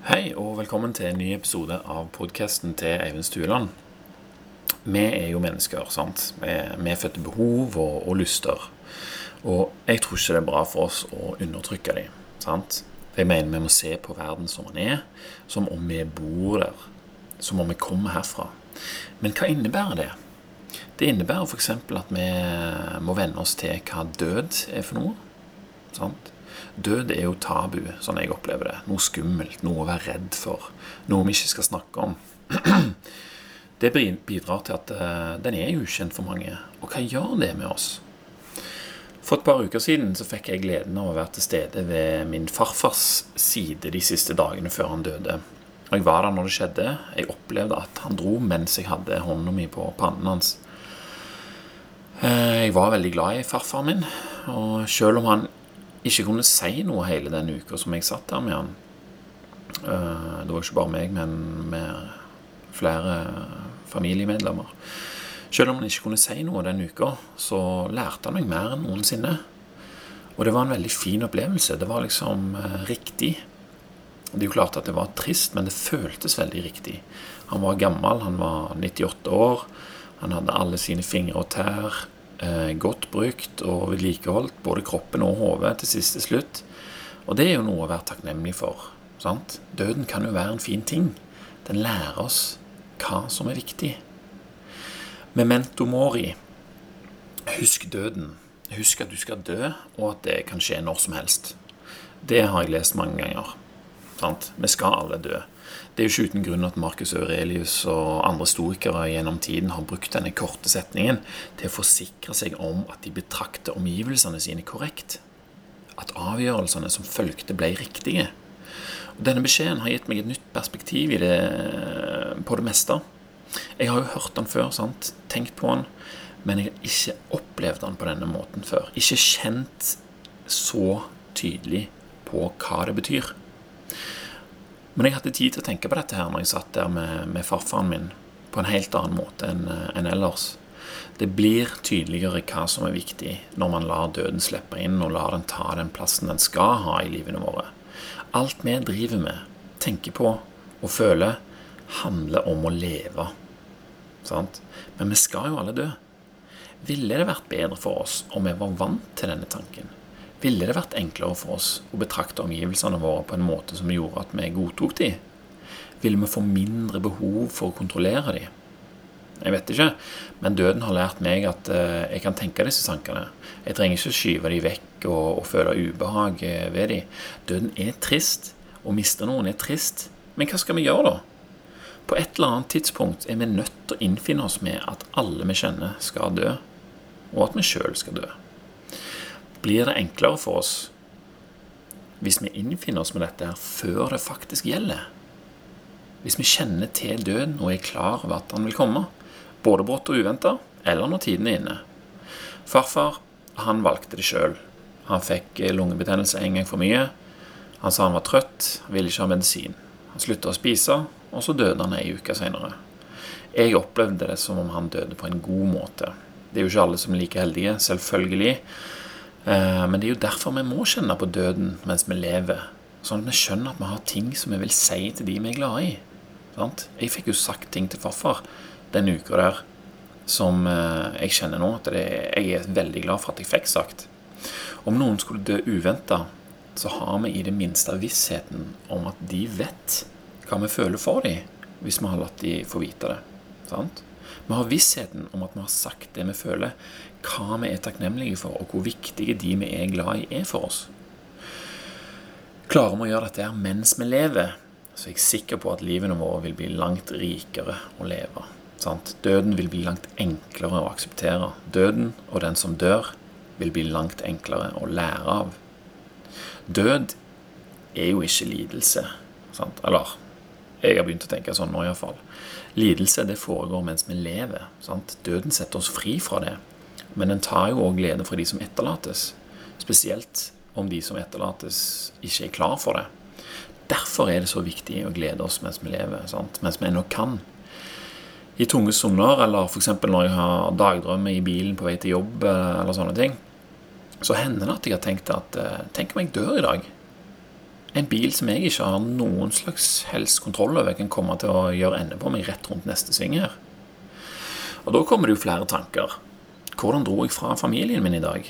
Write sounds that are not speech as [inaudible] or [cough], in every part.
Hei og velkommen til en ny episode av podkasten til Eivind Stueland. Vi er jo mennesker, sant. Vi er født til behov og, og lyster. Og jeg tror ikke det er bra for oss å undertrykke dem. Sant? Jeg mener vi må se på verden som den er, som om vi bor der. Som om vi kommer herfra. Men hva innebærer det? Det innebærer f.eks. at vi må venne oss til hva død er for noe. Sant? Død er jo tabu, sånn jeg opplever det. Noe skummelt, noe å være redd for. Noe vi ikke skal snakke om. [clears throat] Det bidrar til at eh, den er ukjent for mange. Og hva gjør det med oss? For et par uker siden så fikk jeg gleden av å være til stede ved min farfars side de siste dagene før han døde. Og Jeg var der når det skjedde. Jeg opplevde at han dro mens jeg hadde hånda mi på pannen hans. Eh, Jeg var veldig glad i farfaren min, og selv om han ikke kunne si noe hele den uka som jeg satt der med han eh, Det var ikke bare meg, men med flere familiemedlemmer. Selv om han ikke kunne si noe den uka, så lærte han meg mer enn noensinne. Og det var en veldig fin opplevelse. Det var liksom eh, riktig. Det er jo klart at det var trist, men det føltes veldig riktig. Han var gammel, han var 98 år. Han hadde alle sine fingre og tær godt brukt og vedlikeholdt, både kroppen og hodet til siste slutt. Og det er jo noe å være takknemlig for. Sant? Døden kan jo være en fin ting. Den lærer oss hva som er viktig. Memento mori. Husk døden. Husk at du skal dø, og at det kan skje når som helst. Det har jeg lest mange ganger. Sant? Vi skal alle dø. Det er jo ikke uten grunn at Marcus Aurelius og andre storikere gjennom tiden har brukt denne korte setningen til å forsikre seg om at de betrakter omgivelsene sine korrekt. At avgjørelsene som fulgte, ble riktige. Og denne beskjeden har gitt meg et nytt perspektiv det, på det meste. Jeg har jo hørt den før, sant? tenkt på den, men jeg har ikke opplevd den på denne måten før. Ikke kjent så tydelig på hva det betyr. Men jeg hadde tid til å tenke på dette her når jeg satt der med, med farfaren min, på en helt annen måte enn en ellers. Det blir tydeligere hva som er viktig når man lar døden slippe inn og lar den ta den plassen den skal ha i livene våre. Alt vi driver med, tenker på og føler, handler om å leve. Sant? Men vi skal jo alle dø. Ville det vært bedre for oss om vi var vant til denne tanken? Ville det vært enklere for oss å betrakte omgivelsene våre på en måte som gjorde at vi godtok de? Ville vi få mindre behov for å kontrollere de? Jeg vet ikke, men døden har lært meg at uh, jeg kan tenke disse tankene. Jeg trenger ikke skyve de vekk og, og føle ubehag ved de. Døden er trist. Å miste noen er trist. Men hva skal vi gjøre, da? På et eller annet tidspunkt er vi nødt til å innfinne oss med at alle vi kjenner, skal dø, og at vi sjøl skal dø. Blir det enklere for oss hvis vi innfinner oss med dette her før det faktisk gjelder? Hvis vi kjenner til døden og er klar over at han vil komme, både brått og uventa, eller når tiden er inne. Farfar han valgte det sjøl. Han fikk lungebetennelse en gang for mye. Han sa han var trøtt, ville ikke ha medisin. Han slutta å spise, og så døde han ei uke seinere. Jeg opplevde det som om han døde på en god måte. Det er jo ikke alle som er like heldige, selvfølgelig. Eh, men det er jo derfor vi må kjenne på døden mens vi lever. Sånn at vi skjønner at vi har ting som vi vil si til de vi er glad i. Sant? Jeg fikk jo sagt ting til farfar den uka der som eh, jeg kjenner nå at jeg er veldig glad for at jeg fikk sagt. Om noen skulle dø uventa, så har vi i det minste vissheten om at de vet hva vi føler for dem, hvis vi har latt dem få vite det. Sant? Vi har vissheten om at vi har sagt det vi føler, hva vi er takknemlige for, og hvor viktige de vi er glad i, er for oss. Klarer vi å gjøre dette mens vi lever, så er jeg sikker på at livene våre vil bli langt rikere å leve. Sant? Døden vil bli langt enklere å akseptere. Døden og den som dør, vil bli langt enklere å lære av. Død er jo ikke lidelse. Sant? Eller jeg har begynt å tenke sånn nå, iallfall. Lidelse det foregår mens vi lever. Sant? Døden setter oss fri fra det. Men den tar jo òg glede fra de som etterlates. Spesielt om de som etterlates, ikke er klar for det. Derfor er det så viktig å glede oss mens vi lever, sant? mens vi ennå kan. I tunge stunder, eller f.eks. når jeg har dagdrømmer i bilen på vei til jobb, eller sånne ting, så hender det at jeg har tenkt at eh, Tenk om jeg dør i dag? En bil som jeg ikke har noen slags helst kontroll over, kan komme til å gjøre ende på meg rett rundt neste sving her. Og da kommer det jo flere tanker. Hvordan dro jeg fra familien min i dag?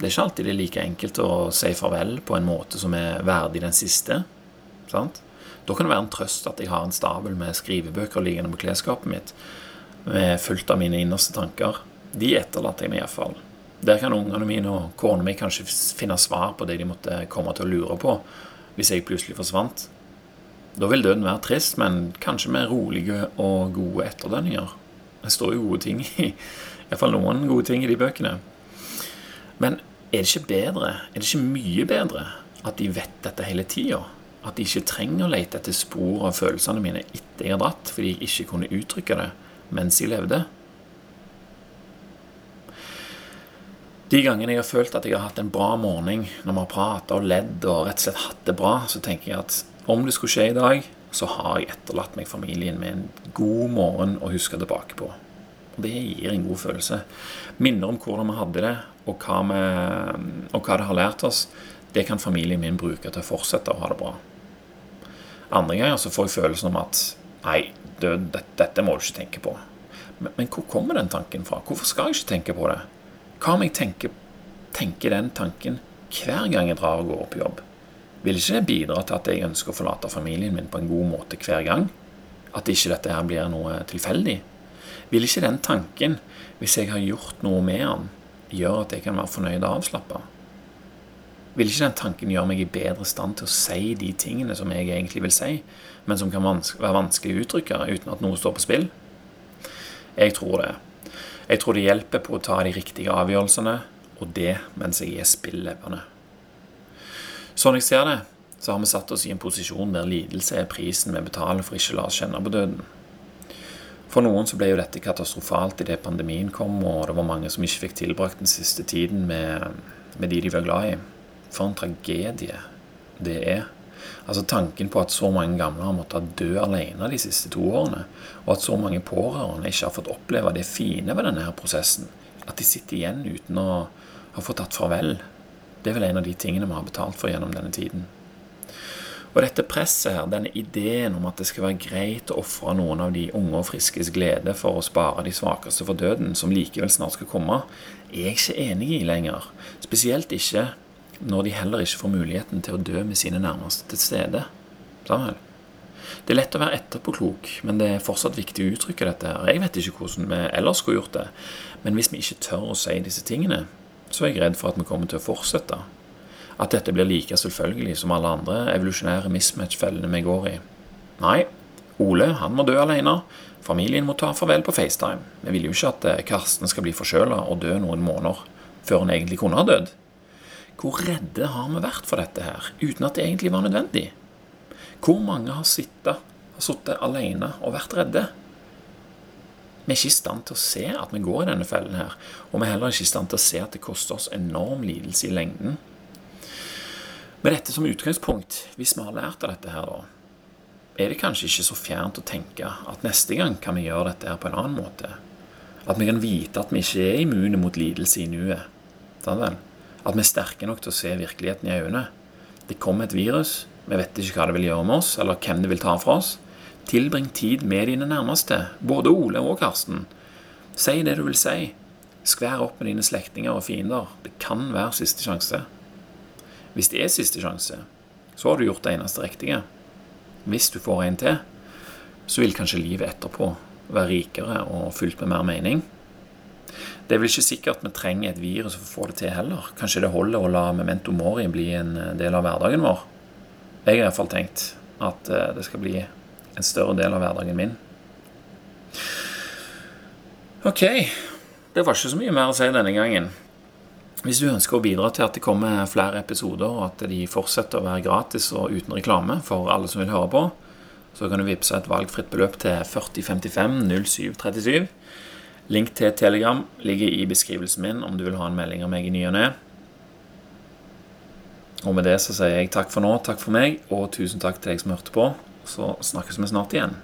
Det er ikke alltid det er like enkelt å si farvel på en måte som er verdig den siste. Sant? Da kan det være en trøst at jeg har en stabel med skrivebøker liggende på klesskapet mitt, med fullt av mine innerste tanker. De etterlater jeg meg iallfall. Der kan ungene mine og kona mi kanskje finne svar på det de måtte komme til å lure på hvis jeg plutselig forsvant. Da vil døden være trist, men kanskje med rolige og gode etterdønninger. Det står jo gode ting i Iallfall noen gode ting i de bøkene. Men er det ikke bedre, er det ikke mye bedre, at de vet dette hele tida? At de ikke trenger å lete etter spor av følelsene mine etter jeg har dratt, fordi jeg ikke kunne uttrykke det mens jeg levde? De gangene jeg har følt at jeg har hatt en bra morgen når vi har prata og ledd og rett og slett hatt det bra, så tenker jeg at om det skulle skje i dag, så har jeg etterlatt meg familien med en god morgen å huske tilbake på. Og det gir en god følelse. Minner om hvordan vi hadde det, og hva, vi, og hva det har lært oss, det kan familien min bruke til å fortsette å ha det bra. Andre ganger så får jeg følelsen om at nei, død, dette, må du ikke tenke på. Men, men, hvor kommer den tanken fra? Hvorfor skal jeg ikke tenke på det? Hva om jeg tenker, tenker den tanken hver gang jeg drar og går på jobb? Vil ikke det bidra til at jeg ønsker å forlate familien min på en god måte hver gang? At ikke dette her blir noe tilfeldig? Vil ikke den tanken, hvis jeg har gjort noe med den, gjøre at jeg kan være fornøyd og avslappa? Vil ikke den tanken gjøre meg i bedre stand til å si de tingene som jeg egentlig vil si, men som kan være vanskelig å uttrykke uten at noe står på spill? Jeg tror det. Jeg tror det hjelper på å ta de riktige avgjørelsene, og det mens jeg er spillevende. Sånn jeg ser det, så har vi satt oss i en posisjon der lidelse er prisen vi betaler for ikke å la oss kjenne på døden. For noen så ble jo dette katastrofalt idet pandemien kom, og det var mange som ikke fikk tilbrakt den siste tiden med, med de de var glad i. For en tragedie det er. Altså Tanken på at så mange gamle har måttet dø alene de siste to årene, og at så mange pårørende ikke har fått oppleve det fine ved denne her prosessen, at de sitter igjen uten å ha fått tatt farvel, det er vel en av de tingene vi har betalt for gjennom denne tiden. Og dette presset her, denne ideen om at det skal være greit å ofre noen av de unge og friskes glede for å spare de svakeste for døden, som likevel snart skal komme, er jeg ikke enig i lenger. Spesielt ikke når de heller ikke får muligheten til å dø med sine nærmeste til stede. Samuel? Det er lett å være etterpåklok, men det er fortsatt viktig å uttrykke dette. Jeg vet ikke hvordan vi ellers skulle gjort det, men hvis vi ikke tør å si disse tingene, så er jeg redd for at vi kommer til å fortsette at dette blir like selvfølgelig som alle andre evolusjonære mismatch-fellene vi går i. Nei, Ole han må dø alene. Familien må ta farvel på FaceTime. Vi vil jo ikke at eh, Karsten skal bli forkjøla og dø noen måneder før hun egentlig kunne ha dødd. Hvor redde har vi vært for dette her, uten at det egentlig var nødvendig? Hvor mange har sittet, har sittet alene og vært redde? Vi er ikke i stand til å se at vi går i denne fellen her, og vi er heller ikke i stand til å se at det koster oss enorm lidelse i lengden med dette som utgangspunkt, hvis vi har lært av dette her, da, er det kanskje ikke så fjernt å tenke at neste gang kan vi gjøre dette her på en annen måte. At vi kan vite at vi ikke er immune mot lidelse i nuet. At vi er sterke nok til å se virkeligheten i øynene. Det kommer et virus, vi vet ikke hva det vil gjøre med oss, eller hvem det vil ta fra oss. Tilbring tid med dine nærmeste, både Ole og Karsten. Si det du vil si. Skvær opp med dine slektninger og fiender. Det kan være siste sjanse. Hvis det er siste sjanse, så har du gjort det eneste riktige. Hvis du får en til, så vil kanskje livet etterpå være rikere og fylt med mer mening. Det er vel ikke sikkert at vi trenger et virus for å få det til heller. Kanskje det holder å la memento mori bli en eh, del av hverdagen vår. Jeg har iallfall tenkt at eh, det skal bli en større del av hverdagen min. Ok. Det var ikke så mye mer å si denne gangen. Hvis du ønsker å bidra til at det kommer flere episoder, og at de fortsetter å være gratis og uten reklame for alle som vil høre på, så kan du vippse et valgfritt beløp til 4055 0737. Link til Telegram ligger i beskrivelsen min om du vil ha en melding av meg i ny og ne. Og med det så sier jeg takk for nå, takk for meg, og tusen takk til deg som hørte på. Så snakkes vi snart igjen.